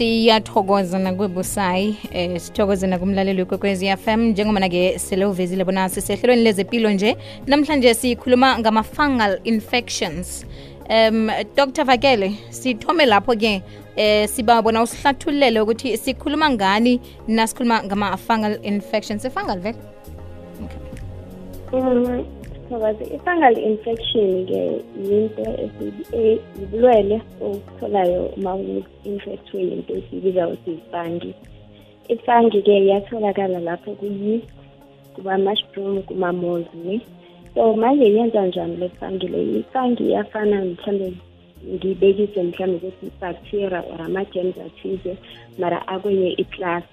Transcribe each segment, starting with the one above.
siyathokoza nakwebusayi eh sithokoze nakumlaleli wekwekwezi FM njengobana-ke sele uvezile bona sisehlelweni lezempilo nje namhlanje sikhuluma ngama-fungal infections. Um dr. Vakele sithome lapho ke eh siba bona usihlathulele ukuthi sikhuluma ngani nasikhuluma ngama-fungal infections. I-fungal vele? Um, Thokoze, i-fungal infection-ke yinto yibulwele okutholayo uma u-infectwe yinto esiyibiza ukuthi ifangi. Ifangi-ke iyatholakala lapho kuyi kuma-mushroom, kuma-mold so manje yenza njani le fungi le? Ifangi iyafana mhlawumbe ngibekise mhlawumbe ukuthi i-bacteria or ama-germs athize mara akwenye i-class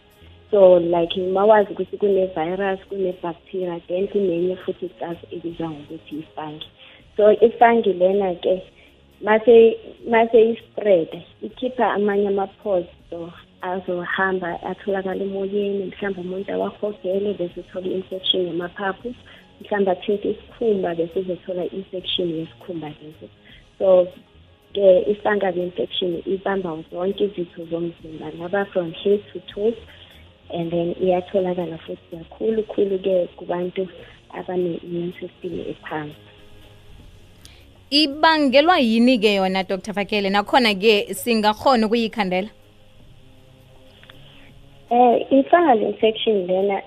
so like mawazi ukuthi kune-virus kune-bacteria then kunenye futhi icasi ebizwa ngokuthi ifangi so ifangi lena-ke mase mase i-spread ikhipha amanye ama-pores so azohamba atholakala emoyeni mhlawumbe umuntu awahogele bese uthola i-infection yamaphaphu mhlawumbe athinte isikhumba bese uzothola i-infection yesikhumba leso. So ke i-fungal infection ibamba zonke izitho zomzimba ngaba from head to toes and then iyatholakala futhi kakhulu khulu-ke kubantu abane-immune system ephansi ibangelwa yini-ke yona dr. Fakele? Nakhona-ke singakhona ukuyikhandela? Eh i-fungal infection lena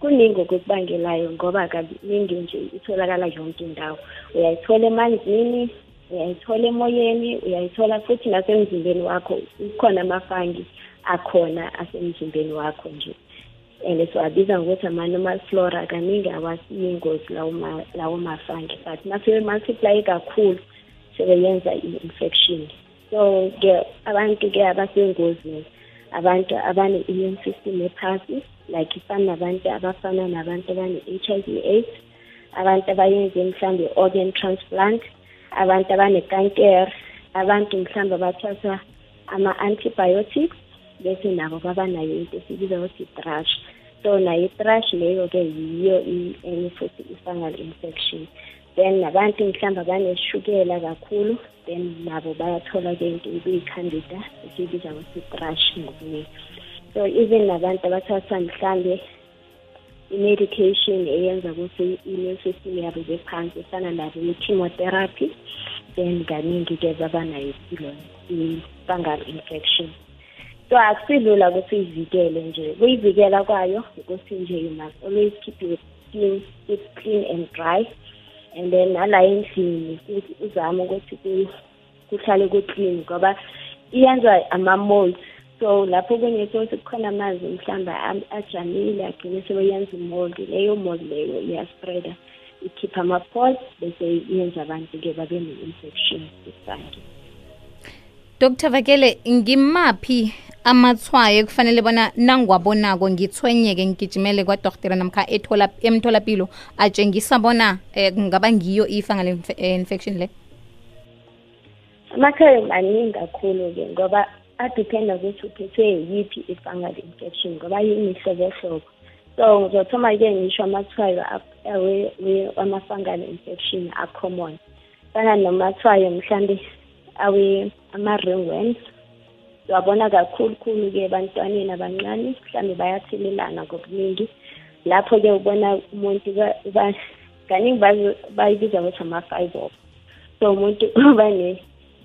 kuningi okukubangelayo ngoba kaningi nje itholakala yonke indawo. Uyayithola emanzini uyayithola emoyeni uyayithola futhi nasemzimbeni wakho. Ukhona amafangi akhona asemzimbeni wakho nje. And siwabiza ngokuthi ama-normal flora kaningi awasiyingozi lawo mafangi but mase-multiply kakhulu sebeyenza i-infection. So-ke abantu-ke abasengozini abantu abane-immune system ephasi like ifana nabantu abafana nabantu abane-h i v aids abantu abayenze mhlawumbe i-organ transplant abantu abanekanker abantu mhlawumbe abathatha ama-antibiotics bese nabo babanayo into esibiza ukuthi i-thrush so nayo i-thrush leyo-ke yiyo enye futhi i-fungal infection. Then nabantu mhlawumbe abaneshukela kakhulu then nabo bayathola-ke into okuyi-candida esiyibiza ukuthi i-thrush ngokuningi so even nabantu abathatha mhlambe i-medication eyenza ukuthi i-immune system yabo ibe phansi efana nabo i-chemotherapy then kaningi-ke babanayo i-fungal infection. So akusilula ukuthi uyivikele nje. Kuyivikela kwayo ukuthi nje you must always keep your skin keep clean and dry and then nala endlini uzame ukuthi kuhlale ku-clean ngoba iyenza ama-molds so lapho kunye sokuthi kukhona amanzi mhlawumbe ajamile agcine sebeyenza imold leyo mold leyo iyaspreada ikhipha ama-pores bese yenza abantu-ke babe ne-infection isange dr vakele ngimaphi amathwayo ekufanele bona nangiwabonako ngithwenyeke ngigijimele kwadokotela namkha ethola emtholapilo atshengisa bona eh, kungaba ngiyo i-fungal inf infection le? Amakhayo maningi kakhulu-ke ngoba adiphenda ukuthi uphethwe yiphi i-fungal infection ngoba yimihlobohlobo. So ngizothoma-ke ngisho amathwayo ama-fungal infection a-common. Fana nomathwayo mhlambe awe ama-ringworms. Siwabona kakhulukhulu-ke ebantwaneni abancane mhlambe bayathelelana ngobuningi. Lapho-ke ubona umuntu kaningi bayibiza ukuthi ama-five so umuntu uba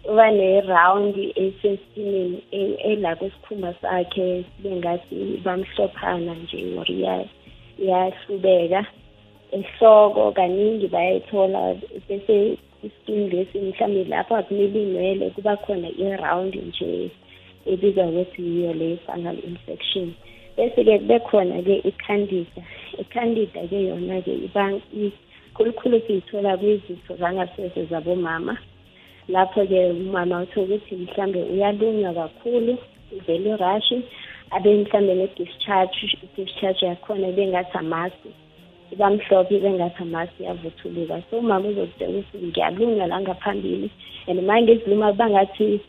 uba ne-round eseskinini ela kwesikhumba sakhe sibe ngathi bamhlophana nje or iyahlubeka. Ehloko kaningi bayayithola bese iskin lesi mhlawumbe lapho akumele inwele kuba khona i-round nje ebizwa ukuthi yiyo le fungal infection. Bese-ke kube khona-ke i-candida i-candida-ke yona-ke khulukhulu siyithola kwizitho zangasese zabomama lapho-ke umama uthola ukuthi mhlambe uyalunywa kakhulu uvele irashi abe mhlambe ne-discharge i-discharge yakhona bengathi amasi ibamhlophe bengathi amasi yavuthuluka so umama uzokutshela ukuthi ngiyalunywa la ngaphambili and ma ngiziluma bangathi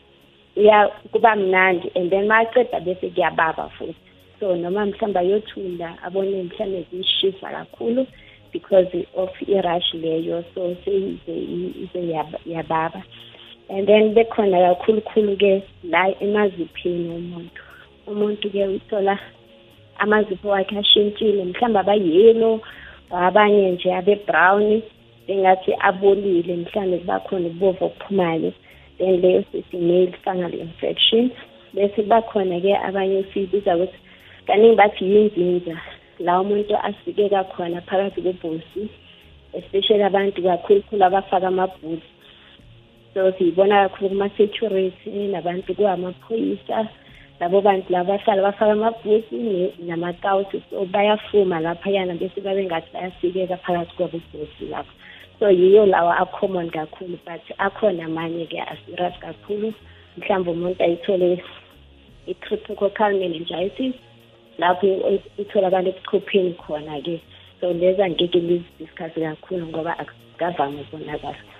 uya kuba mnandi and then maceda bese kuyababa futhi. So noma mhlawumbe ayothunda abone mhlawumbe zishisa kakhulu because of i-rush leyo so seyize yababa. And then bekhona kakhulukhulu-ke la emaziphini umuntu umuntu-ke uthola amazipho wakhe ashintshile mhlawumbe abayelo abanye nje abe-brown bengathi abolile mhlawumbe kubakhona ubovu okuphumayo then leyo sithi-male fungal infection bese bakhona-ke abanye siyibiza ukuthi kaningi bathi yinzinza. La umuntu asikeka khona phakathi kwebhosi especially abantu kakhulukhulu abafaka amabhuti so siyibona kakhulu kuma-security nabantu kuwamaphoyisa labo bantu laba bahlala bafaka amabhuti namakawusi so bayafuma laphayana bese babe ngathi bayasikeka phakathi kwabo ibhosi lapho. So yiyo lawa a-common kakhulu but akhona amanye-ke aserious kakhulu. Mhlawumbe umuntu ayithole i-cryptococcal meningitis lapho itholakala ebuchopheni khona-ke. So leza ngeke lizidiskhasse kakhulu ngoba akavami ukubonakala.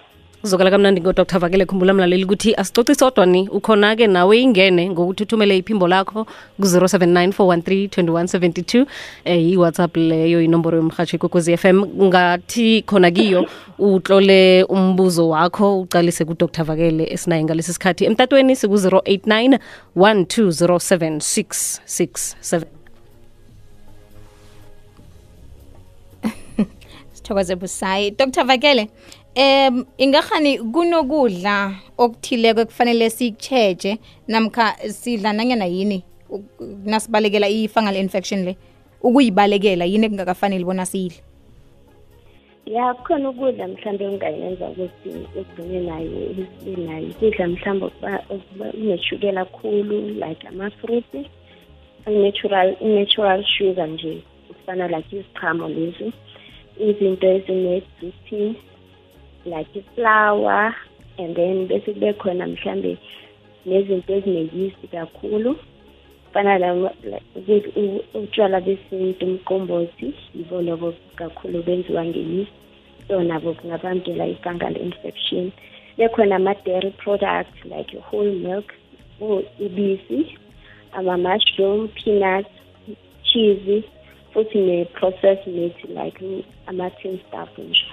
Uzokala kamnandi ngodr vakele khumbula mlaleli ukuthi asicoci sodwa ni ukhona-ke nawe ingene ngokuthi uthumele iphimbo lakho ku-079 413 2172 eh yi-whatsapp leyo inomboro yomhatsho f m. Ngathi khona kiyo utlole umbuzo wakho ucalise kudr. Vakele esinaye ngalesi sikhathi. Emtatweni siku-089 1207 667 sithokoze busayi. Dr. Vakele em ingahani kunokudla okuthileko ekufanele sikucheje namkha sidla nanyana yini? Nasibalekela i-fungal infection le ukuyibalekela yini ekungakafanele bona siyidle? Ya kukhona ukudla mhlawumbe ongayenza ukuthi ugcine nayo nayo ukudla mhlawumbe uneshukela khulu like amafruit natural natural sugar nje kufana like iziqhamo lezi izinto ezine-gluten like iflower and then bese kube khona mhlambe nezinto ezine-yeast kakhulu. Fana la- la- ukuthi u- utshwala besintu umqombothi yibo lobo kakhulu benziwa nge-yeast. So nabo kungabangela i-fungal infection. Bekhona ama-dairy products like whole milk ibisi ama-mushroom peanuts cheese futhi ne-processed meat like ama-tin stuff nje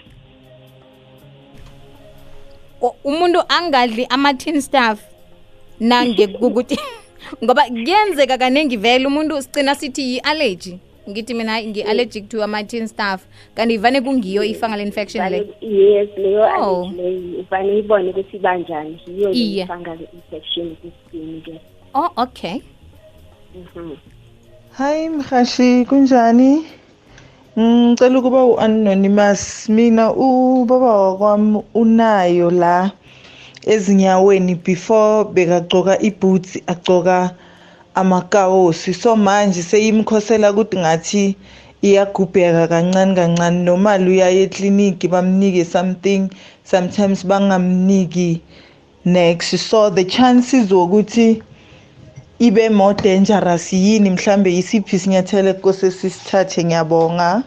umuntu angadli ama-tin staff nange kukuthi ngoba kuyenzeka kaningi vele umuntu sigcina sithi yi-allergy ngithi mina hayi ngi-allergic to ama-tin staff kanti ivane kungiyo i-fungal infection le yes leyo Oh. allergy leyo ufane ibone ukuthi ibanjani yiyo Iye. le fungal infection kuskin ke oh okay Mhm. Hi mhashi kunjani? Ngicela ukuba u-anonymous mina ubaba wakwami unayo la ezinyaweni before bekagcoka iboots agcoka amakawosi so manje seyimkhosela ukuthi ngathi iyagubheka kancane kancane. Normally uyaye ekliniki bamnike something sometimes bangamniki next. So the chances wokuthi ibe more dangerous yini? Mhlambe yisiphi isinyathelo ekose sisithathe ngiyabonga.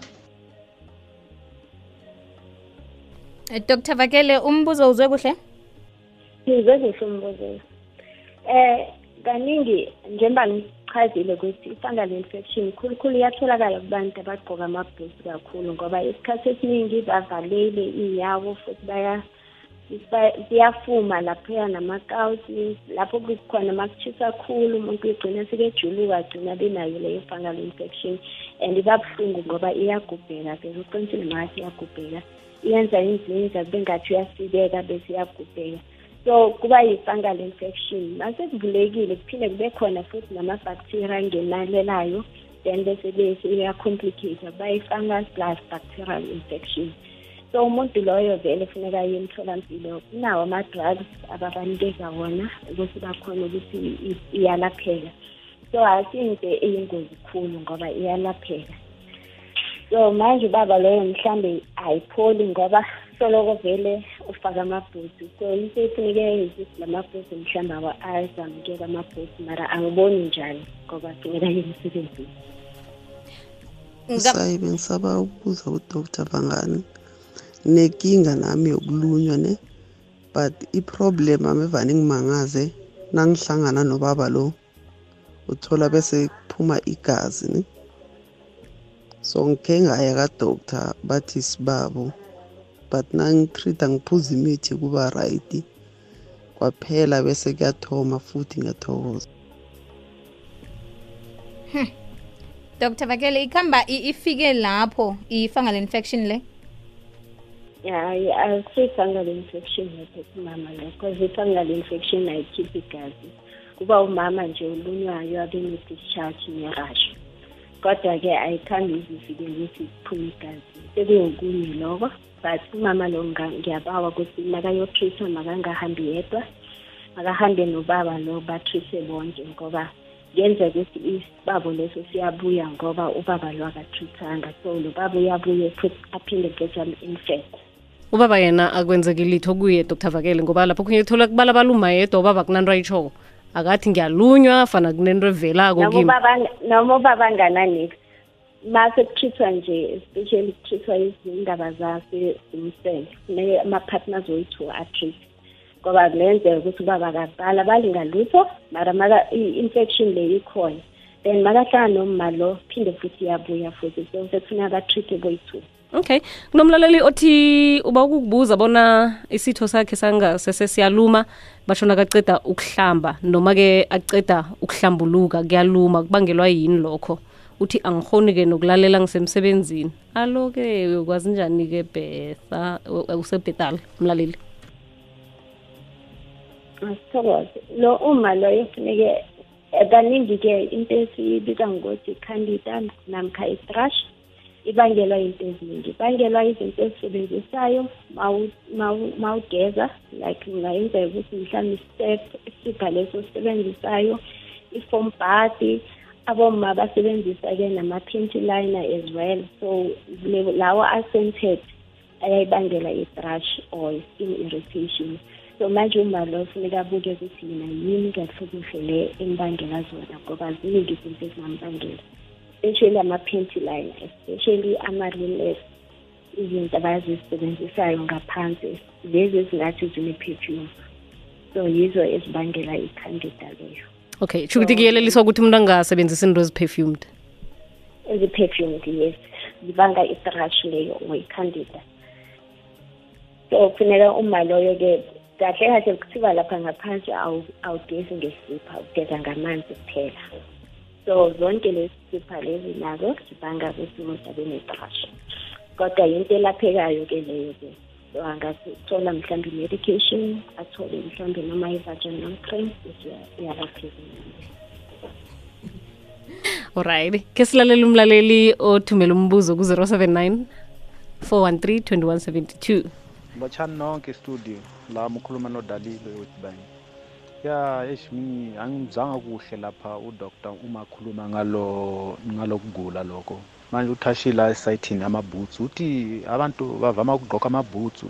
Eh, dr vakele umbuzo uzwe kuhle? Ngizwe kuhle umbuzo. Eh kaningi njengoba ngichazile ukuthi i-fungal infection khulukhulu iyatholakala kubantu abagqoka amabhusi kakhulu ngoba isikhathi esiningi bavalele iy'nyawo futhi baya ba- ziyafuma laphoya namakawusi lapho kukhona uma kushisa kakhulu umuntu ugcina sekejuluka agcina benayo leyo fungal infection. And iba buhlungu ngoba iyagubheka vele uqinisile ngathi iyagubheka. Iyenza inzinza kube ngathi uyasikeka bese iyagubheka. So kuba yi-fungal infection. Mase kuvulekile kuphinde kube khona futhi nama-bacteria angenalelayo then bese bese iya-complicate kuba i-fungus plus bacterial infection. So umuntu loyo vele funeka aye emtholampilo kunawo ama-drugs ababanikeza wona ukuthi bakhona ukuthi i- iyalapheka. So asinto eyingozi khulu ngoba iyalapheka. So manje ubaba loyo mhlambe ayipholi ngoba soloko vele ufaka amabhuti so into efuneke ukuthi la mabhuti mhlambe awa- azamukela amabhuti mara angiboni njani ngoba funeka aye emsebenzini. Nga- sayi bengisaba ukubuza kudr bangani. Nenkinga nami yokulunywa ne but iproblem ami evane ngimangaze nangihlangana nobaba lo uthola bese kuphuma igazi ne. So ngikhe ngaya kadoctor bathi sibabo but nangitreat ngiphuza imithi kuba right kwaphela bese kuyathoma futhi ngiyathokoza. Dr vakele ikhamba i- ifike lapho i-fungal infection le? Hayi asiyi-fungal infection yethe kumama lo because i-fungal infection ayikhiphi igazi. Kuba umama nje olunywayo abe ne-discharge nerasho kodwa-ke ayikhambi izifike ukuthi kuphume igazi. Sekuyokunye loko but umama lo nga- ngiyabawa ukuthi makayotreat-a makangahambi yedwa makahambe nobaba lo ba-treat-e bonke ngoba kuyenzeka ukuthi isibabo leso siyabuya ngoba ubaba lo akatreat-anga. So lo baba uyabuye futhi aphinde futhi am-infect ubaba yena akwenzeki litho kuye dr. Vakele ngoba lapho kunye thola kubala baluma yedwa ubaba kunanto ayitshoko akathi ngiyalunywa fana kunento evelako noma kimi. Ubaba noma ubaba angananix mase kutrithwa nje especially kutrithwa izindaba zase zimsele funeke ama-partners wethu atreat. Ngoba kungenzeka ukuthi ubaba akaqala balingalutho mara maka i-infection le ikhona then makahlanga nomma lo phinde futhi iyabuya futhi. So sekufuneka batreat-e boyi-two okay. Kunomlaleli othi uba ukukubuza bona isitho sakhe sangasese siyaluma bashona kaceda ukuhlamba noma-ke aceda ukuhlambuluka kuyaluma kubangelwa yini lokho? Uthi angihoni-ke nokulalela ngisemsebenzini. Alo-ke ukwazi njani-ke betha? Usebhetala mlaleli asithokoze. Lo uma loyo funeke kaningi-ke into esiyibiza ngokuthi i-candida namkha i-thrush ibangelwa into eziningi. Ibangelwa izinto ezisebenzisayo mawugeza like kungayenzeka ukuthi mhlawumbe istep isipha leso osisebenzisayo i-foam body aboma basebenzisa-ke nama-pinty liner as well. So lawo ascented ayayibangela i-thrush or skin irritation so manje uma lo funeka abuke ukuthi yina yini kahle kuhle le embangela zona ngoba ziningi izinto ezingambangela especially ama-panty liner especially ama-relax izinto abazisebenzisayo ngaphansi lezi ezingathi zine-perfume. So yizo ezibangela i-candida leyo. Okay sho ukuthi kuyeleliswa ukuthi umuntu angasebenzisi into eziperfumed? Ezi-perfumed yes. Zibanga i-thrush leyo or i-candida so kufuneka uma loyo-ke kahle kahle kuthiwa lapha ngaphansi awu- awugezi ngesipha ugeza ngamanzi kuphela. So zonke lezi sipha lezi nazo zibanga kwisimo umuntu abe ne-thrush kodwa yinto elaphekayo-ke leyo-ke so angathola mhlawumbe i-medication athole mhlawumbe noma i-vaginal cream iyalapheka alright ke silalele umlaleli othumela umbuzo ku-079 413 2172 batshani nonke studio la mukhuluma nodalile wetibani ya eish mini angimzanga kuhle lapha udoktor uma akhuluma ngalo ngalokugula lokho. Manje uthashila esayithini amabhutsu? Uthi abantu bavama ukugqoka amabhutsu.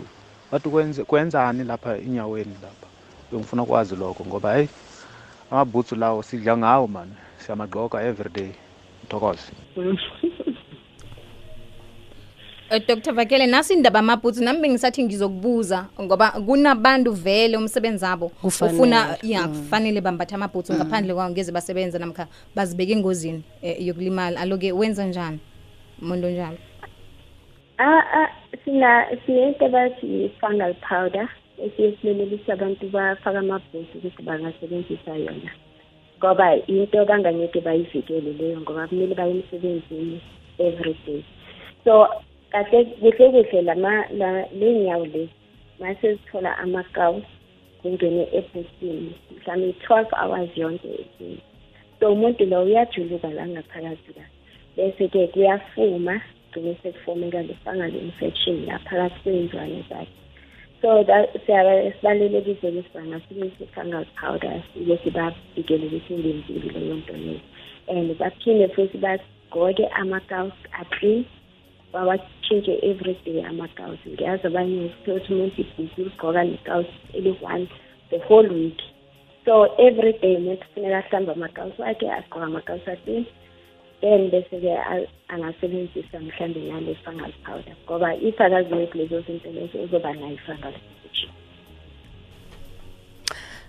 Bathi kwenze kwenzani lapha inyaweni lapha? Bengifuna kwazi lokho ngoba hayi amabhutsu lawo sidla ngawo mani siyamagqoka everyday thokoze. Uh, Dr. Vakele nasi indaba amabhutsi nami bengisathi ngizokubuza ngoba kunabantu vele umsebenzi abo ufuna ya kufanele bambatha amabhutsu ngaphandle kwawo ngeze basebenza namkha bazibeke engozini eh, yokulimala. Aloke wenza njani? Umuntu onjalo Ah, ah, sina sinento abathi i-fungal powder esiye silelelisa abantu bafaka amabhuzu ukuthi bangasebenzisa yona. Ngoba into bangangeke bayivikele leyo ngoba kumele baye emsebenzini every day. So kahle kuhle kuhle lama la lenyawo lezi mase zithola amakawu kungene ebhusini mhlawumbe i-twelve hours yonke eday so umuntu lo uyajuluka la ngaphakathi la bese-ke kuyafuma gcine sekufomeka le-fungal infection la phakathi kwey'ndlwane zakhe so sibalulekile ukuthi i-fungal powder ukuthi bavikele ukuthi ingenzile leyo nto leyo and baphinde futhi bagqoke ama-gowns aclean bawatshintshe every day ama-gowns ngiyazi abanye ukuthi umuntu ibhuku ligqoka ne-gowns eli-one the whole week. So every day umuntu kufuneka ahlambe ama-gowns wakhe agqoke ama-gowns aclean then bese-ke angasebenzisa mhlawumbe nale fungal powder. Ngoba if akaziweki lezo zinto lezo uzoba nayo i-fungal infection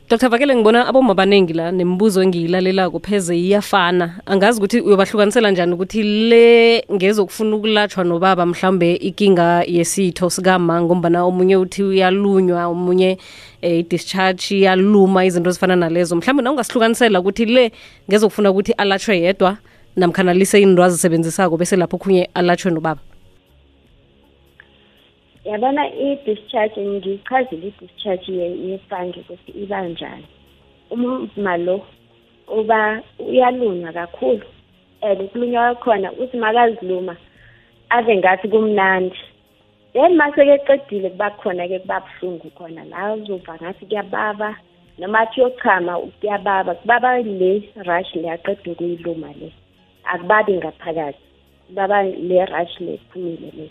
dr. Vakele ngibona aboma abaningi la nemibuzo engiyilalelako pheze iyafana. Angazi ukuthi uyobahlukanisela njani ukuthi le ngezokufuna ukulatshwa nobaba mhlawumbe ikinga yesitho sikama ngombana omunye uthi uyalunywa omunye eh, i-discharge iyaluma izinto ezifana nalezo. Mhlawumbe na ungasihlukanisela ukuthi le ngezokufuna ukuthi alatshwe yedwa namkhana lise azisebenzisako bese lapho khunye alatshwe nobaba yabona i-discharge ngichazile i-discharge ye- yefange ukuthi iba njani. Umma lo uba uyalunywa kakhulu and ukulunywa kwakhona uthi makaziluma ave ngathi kumnandi. Then mase keqedile kuba khona-ke kuba buhlungu khona la uzova ngathi kuyababa noma athi yochama kuyababa. Kubaba le rush le aqeda ukuyiluma le. Akubabi ngaphakathi. Kubaba le rush le ephumile le.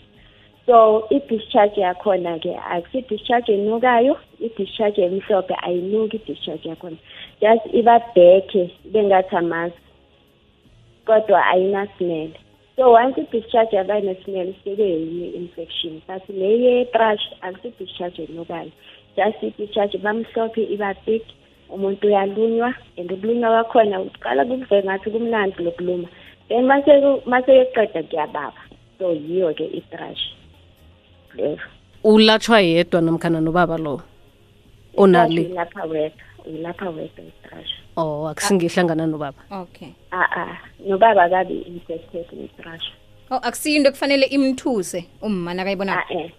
So i-discharge yakhona-ke akusi-discharge enukayo i-discharge emhlophe ayinuki i-discharge yakhona just iba bekhe bengathi amazi kodwa ayina-smell so once i-discharge yaba ne-smell seke yinye infection but le ye-brush akusi-discharge enukayo just i-discharge bamhlophe iba big umuntu uyalunywa and ukulunywa kwakhona uqala kuve ngathi kumnandi lokuluma then mase mase yeqeda kuyababa so yiyo-ke i-brush leyo ulatshwa yedwa namkhana nobaba lo? Onale ilapha wedwa ilapha wedwa i-brush oh akusingihlangana nobaba. Okay. A-a nobaba kabi infected nge-brush oh akusiyo into ekufanele imthuse umma nakayibona a-e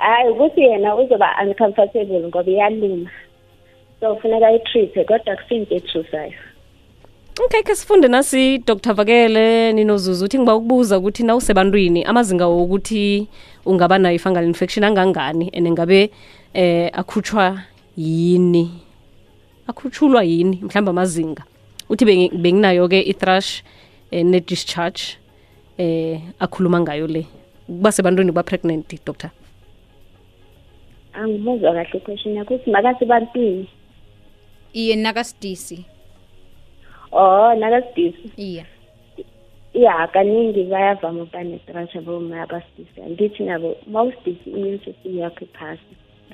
hayi ukuthi yena uzoba uncomfortable ngoba iyaluma. So funeka ayi-treat-e kodwa kusinto ethusayo. Okay ke sifunde nasi dr. Vakele ninozuzu uthi ngiba ukubuza ukuthi na usebantwini amazinga wokuthi ungaba nayo i-fungal infection angangani and ngabe eh akhutshwa yini? Akhutshulwa yini mhlawumbe amazinga? Uthi bengi- benginayo-ke i-thrush eh, ne-discharge eh akhuluma ngayo le. Kuba sebantwini ba-pregnant doctor angibuzwa kahle iquestion yakho ukuthi makasebantwini iye nakasidisi. Oh nakasidisi. Iya. Ya kaningi bayavama ukuba netrash aboma abasidisi angithi nabo ma usidisi immune system yakho iphasi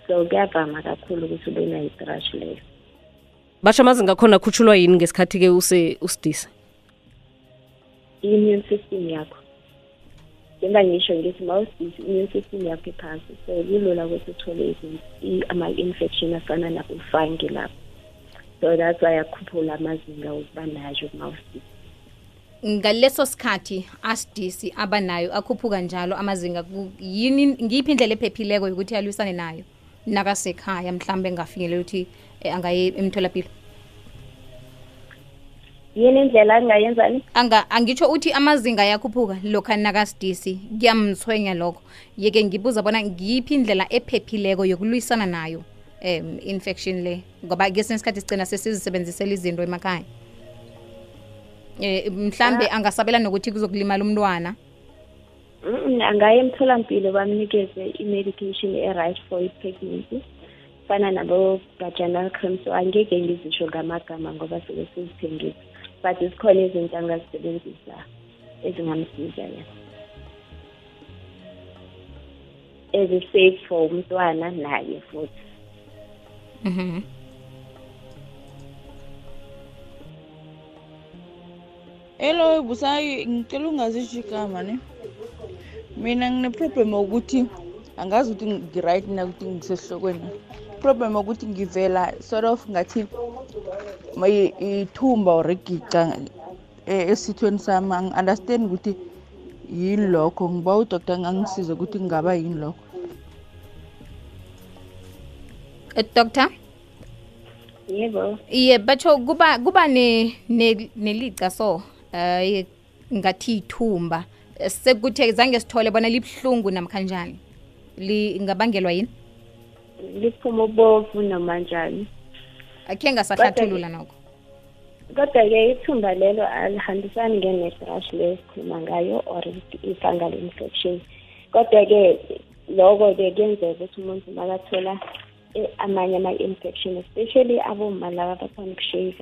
so kuyavama kakhulu ukuthi ube nayo itrash leyo. Basho amazinga akhona akhutshulwa yini ngesikhathi-ke use usidisa i-immune system yakho. Njengoba ngisho ngithi ma usidisi i-immune system yakho iphasi so kulula ukuthi uthole izinto- i- ama-infection afana nabofangi lapho. So that's why akhuphula amazinga okuba nayo ngaleso sikhathi asdc abanayo akhuphuka njalo amazinga yini ngiyiphi indlela ephephileko yokuthi alwisane nayo? Nakasekhaya mhlawumbe engafinyelela ukuthi eh, angaye emtholapilo. Yini indlela angayenzani? Anga angitsho uthi amazinga ayakhuphuka lokha nakasidisi kuyamthwenya lokho. Yeke ngibuza bona ngiyiphi indlela ephephileko yokulwisana nayo um infection le. Ngoba kesinye isikhathi sigcina sesizisebenzisela izinto emakhaya. Eh mhlambe angasabela nokuthi kuzokulimala umntwana. Angaya emtholampilo bamnikeze i-medication e-right for i-pregnancy. Fana nabo-vaginal cream so angeke ngizisho ngamagama ngoba suke sizithengile but zikhona izinto angazisebenzisa ezingamsiza yena. Ezi-safe for umntwana naye futhi. Mhm Hello Busayi ngicela ungazisho igama ne? Mina ngine-problem wokuthi angazi ukuthi ngi-right na ukuthi ngisesihlokweni problem wokuthi ngivela sort of ngathi may- ithumba or igica eh, esithweni sami angi-understand ukuthi yini lokho? Ngiba udoktor ngangisize ukuthi kungaba yini lokho. Doctor? Yebo. Iye batsho kuba kuba ne ne- nelica so eh ngathi ithumba Eh, sekuthe zange sithole bona libhlungu namkhanjani lingabangelwa yini? Liphuma ubovu noma njani. Akhe ngasahlathulula nokho. Kodwa-ke ithumba lelo alihambisani nge-netrash le esikhuluma ngayo or i-fungal infection. Kodwa-ke loko-ke kuyenzeka ukuthi umuntu makathola eh, amanye ama-infection especially aboma laba abathanda ukushave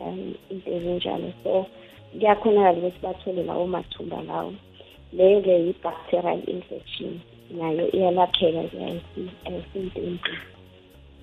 into ezinjalo. So kuyakhonakala ukuthi bathole lawo mathumba lawo. Leyo-ke yi-bacterial infection nayo iyalapheka-ke ayisintintini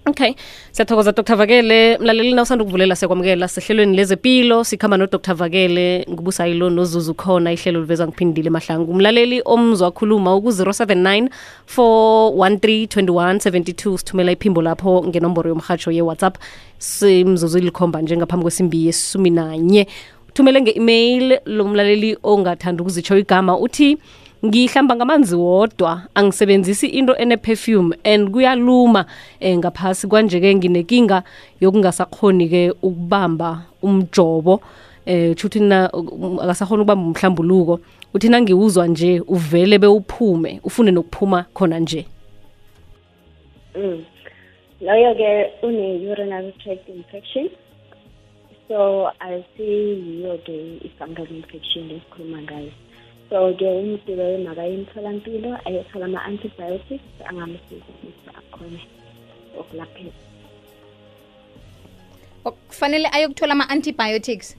okay. Siyathokoza dr. Vakele mlaleli na usanda ukuvulela siyakwamukela sehlelweni lezempilo sikhamba nodr. Vakele ngubusayilo nozuzu khona ihlelo luveza ngiphindile mahlangu. Umlaleli omzwa khuluma ku-079 413 2172 sithumela iphimbo lapho ngenomboro yomhatsho ye-whatsapp. Simzuzu ilikhomba njengaphambi kwesimbi yesumi nanye. Uthumele nge-email lomlaleli ongathanda ukuzitsho igama uthi ngihlamba ngamanzi wodwa angisebenzisi into ene-perfume and kuyaluma. Eh, ngaphasi kwanje-ke nginenkinga yokungasakhoni-ke ukubamba umjobo. Eh uthi na akasakhona ukubamba umhlambuluko. Uthi nangiwuzwa nje uvele bewuphume ufune nokuphuma khona nje. Mm. Loyo-ke une-urinary tract infection. So asiyiyo-ke i-fungal infection esikhuluma ngayo. So-ke umuntu-ke makaye emtholampilo ayothola ama-antibiotics angamsiza ukuthi akhone ukulapheka kufanele ayokuthola ama-antibiotics?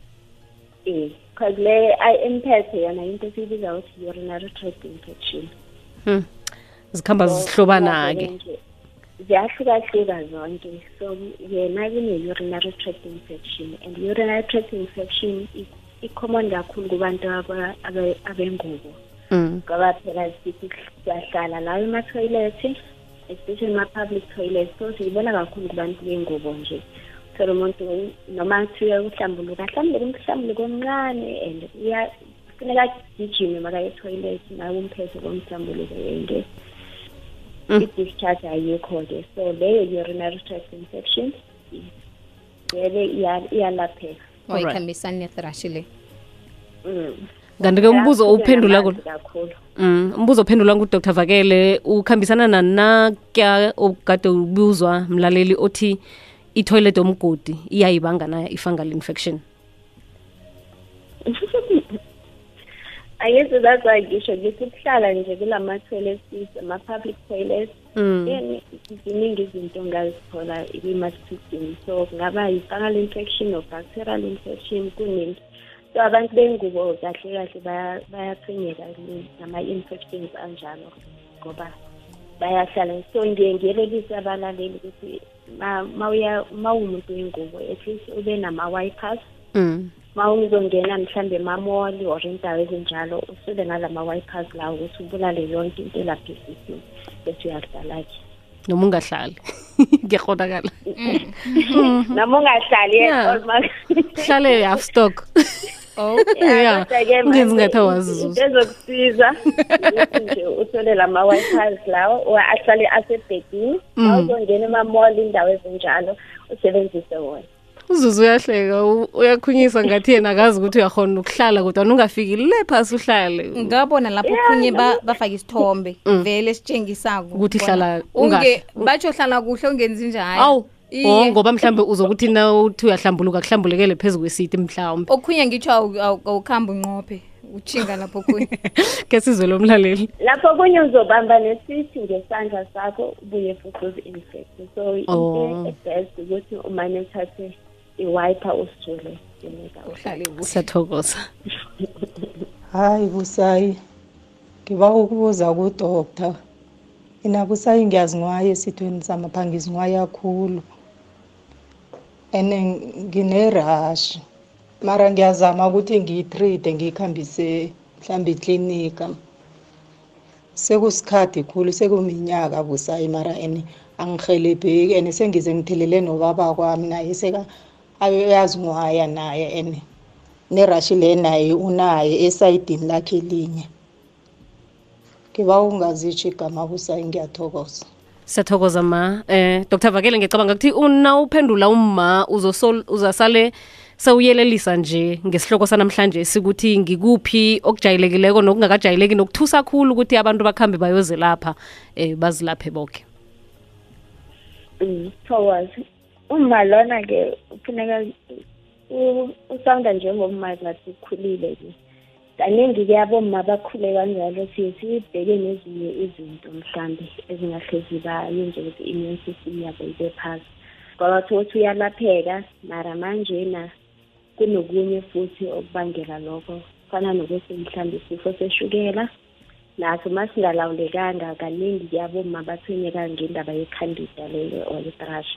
Eh because le i-impethe yona into esiyibiza ukuthi urinary tract infection. Hmm. zikhamba zihlobana-ke ziyahlukahluka zonke. So yena kune-urinary tract infection and urinary tract infection i- i-common kakhulu kubantu abengubo. Mm. ngoba phela sithi siyahlala lawo ema-toilet especially ama-public toilet. So siyibona kakhulu kubantu bengubo nje. Thola umuntu noma kuthiwe uhlambuluka ahlambuluka umhlambuluko omncane and kufuneka agijime makaye etoilet nawe umphethe komhlambuluko yenge Mm. i-discharge ayikho-ke. So leyo urinary tract infection iya- iyalapheka. Wayikhambisani nethrashi le Mm. kanti-ke umbuzo uphendula Mm, umbuzo ophendulwa ngudr vakele ukhambisana nanakya okade ubuzwa mlaleli othi itoilet omgodi iyayibanga na i-fungal infection ayithi that's why ngisho ngithi ukuhlala nje kulama-toileties ama-public toilets mm. then ziningi izinto ongazithola kwi-mastism so kungaba yi-fungal infection or bacterial infection kuningi. So abantu bengubo kahle kahle baya- bayathunyeka nama-infections anjalo ngoba bayahlala. So ngiye ngiyelelise abalaleli ukuthi ma- ma uya- ma uwumuntu wengubo at least ube nama-wipers. Mm. Ma uzongena mhlambe emamoli or indawo ezinjalo usube ngalama-wipers lawo ukuthi ubulale yonke into elaphesisini bese uyahlala-ke noma ungahlali kuyakhonakala noma ungahlali Yeah. almost hlale half stock. Oh. Yeah, kodwa-ke ungenzi manje ngathi awazi into ezokusiza ukuthi nje uthole lama-wipers lawo or ahlale asebhedini ma Mm. uzongena emamoli indawo ezinjalo usebenzise wona. Uzuzu uyahleka uyakhunyisa ngathi yena akazi ukuthi uyakhona ukuhlala kodwa ungafiki le phasi uhlale. Ngabona lapho khunye ba- bafake isithombe vele sitshengisako Ukuthi hlala- unge batsho hlala kuhle ungenzi njani. Awu o oh ngoba mhlambe uzokuthi na uthi uyahlambuluka kuhlambulekele phezu kwesiti mhlawumbe. Okhunye ngitsho awu- awu- unqophe utshinga lapho kunye ke sizwe lo mlaleli. Lapho kunye uzobamba nesithi ngesandla sakho ubuye futhi uzi-infecte so Oh. into ebest ukuthi umane uthathe iwiper usithule uhlale kuhle. Siyathokoza. Hayi busayi. Ngiba ukubuza kudoktor mina busayi ngiyazinwaya esithweni samapha ngizinwaya kakhulu and ngine-rush. Mara ngiyazama ukuthi ngiyi-treat ngiyikhambise mhlawumbe iklinika. Sekusikhathi khulu sekuminyaka busayi mara and angihelebheki and sengize ngithelele nobaba kwami naye seka ayazinwaya naye and nerashi le naye unaye esayidini lakhe linye ngiba ungazitsho igama busayi ngiyathokoza. Siyathokoza ma. Eh dr vakele ngiyacabanga ukuthi una uphendula umma uzosol- uzasale sewuyelelisa nje ngesihloko sanamhlanje sikuthi ngikuphi okujayelekileko nokungakajayeleki nokuthusa khulu ukuthi abantu bakhambe bayoze lapha eh bazilaphe bonke Mm, thokoza uma lona-ke kufuneka u- usawunda njengomma ngathi ukhulile-ke kaningi-ke abomma bakhule kanjalo siye sibheke nezinye izinto mhlambe ezingahle zibayenze ukuthi i-immune system yabo ibe phasi. Ngoba thokuthi uyalapheka mara manjena kunokunye futhi okubangela lokho. Fana nokuthi mhlambe isifo seshukela naso masingalawulekanga kaningi yaboma bathonyeka ngendaba yekhandida leyo or itrash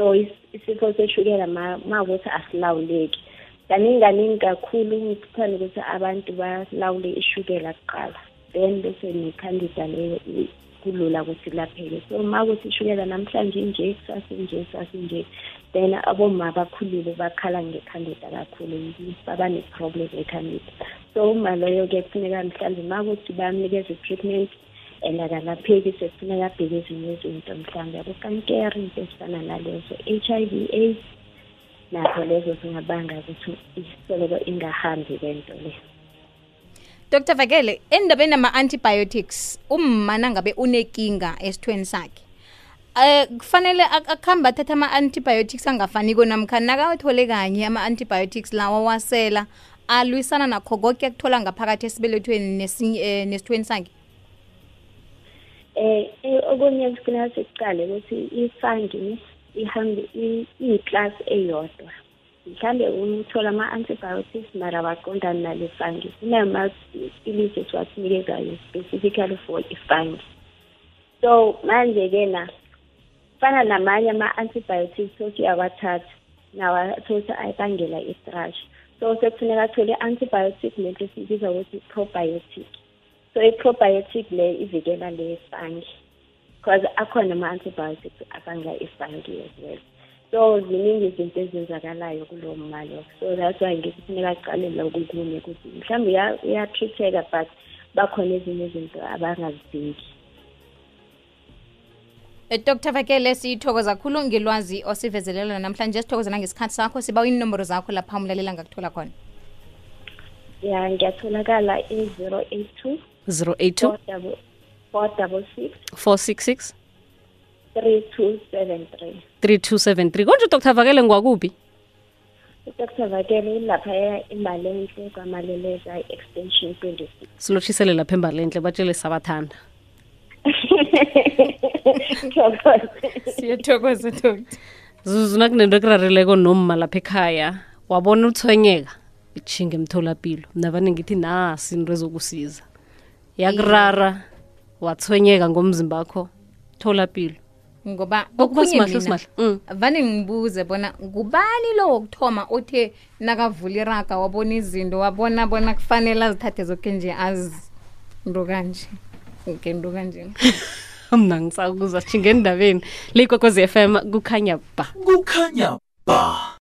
so is- isifo seshukela ma ma ukuthi asilawuleki. Kaningi kaningi kakhulu ngikuthanda ukuthi abantu balawule ishukela kuqala then bese nekhandida leyo kulula ukuthi ilapheke. So ma ukuthi ishukela namhlanje inje kusasa inje kusasa inje then aboma abakhulile bakhala ngekhandida kakhulu baba ne-problem ekhandida so uma loyo-ke kufuneka mhlawumbe ma ukuthi bamnikeza i-treatment and akalapheki sekufuneka abheke ezinye izinto. Mhlawumbe abokankere into ezifana nalezo h i v aids nazo lezo zingabanga ukuthi isoloko ingahambi lento le. Dr vakele endabeni nama-antibiotics umma nangabe unekinga esithweni sakhe um kufanele ak- akhambe athatha ama-antibiotics angafaniko namkhani nakawathole kanye ama-antibiotics lawa wasela alwisana nakho koke akuthola ngaphakathi esibelethweni eh, nesithweni sakhe. Eh okunye kufuneka sikuqale ukuthi ifangi ihambe iyiklasi eyodwa. Mhlambe uthola ama-antibiotics mara baqondani nale fangi kunamapilisi esiwasinikezayo specifically for ifangi so manje-ke na fana namanye ama-antibiotics othi uyawathatha nawathothi ayibangela i-thrush. So sekufuneka athole i-antibiotic lento esiyibiza ukuthi i-probiotic. So i-probiotic le ivikela le fungi because akhona ama-antibiotics abanga ifungi as well. So ziningi izinto ezenzakalayo kulowo mmalo so that's why ngithi kufuneka aqalele okunye ukuthi mhlawumbe uya- uyatreateka but bakhona ezinye izinto abangazidingi. Eh, dr vakele siyithokoza khulu ngilwazi osivezelela namhlanje. Sithokoza nangesikhathi sakho. Siba inomboro zakho lapha umlalela ngakuthola khona. Ya ngiyatholakala i-zero eight two 082 four double six. 466 three two seven three. 3273 konje dr vakele ngwakuphi udr vakele ilaphaya imbalenhle kwamaleleza extension twenty six silotshisele lapha embalenhle batshele sabathanda. Siyathokoza dr zuzu nakunento ekurarileko nomma lapha ekhaya wabona uthonyeka itshinga emtholapilo. Navane ngithi nasi into ezokusiza. Yakurara wathonyeka ngomzimba wakho. Tholapilo ngoba Okuba okhunye simahla, mina simahla. Mm. vane ngibuze bona ngubani lo wokuthoma othe nakavula iraga wabona izinto wabona bona kufanele azithathe zoke nje azi into kanje ngento kanje. Mna ngisakuza tshinga endabeni leyikwekwezi f m kukhanya ba. Kukhanya ba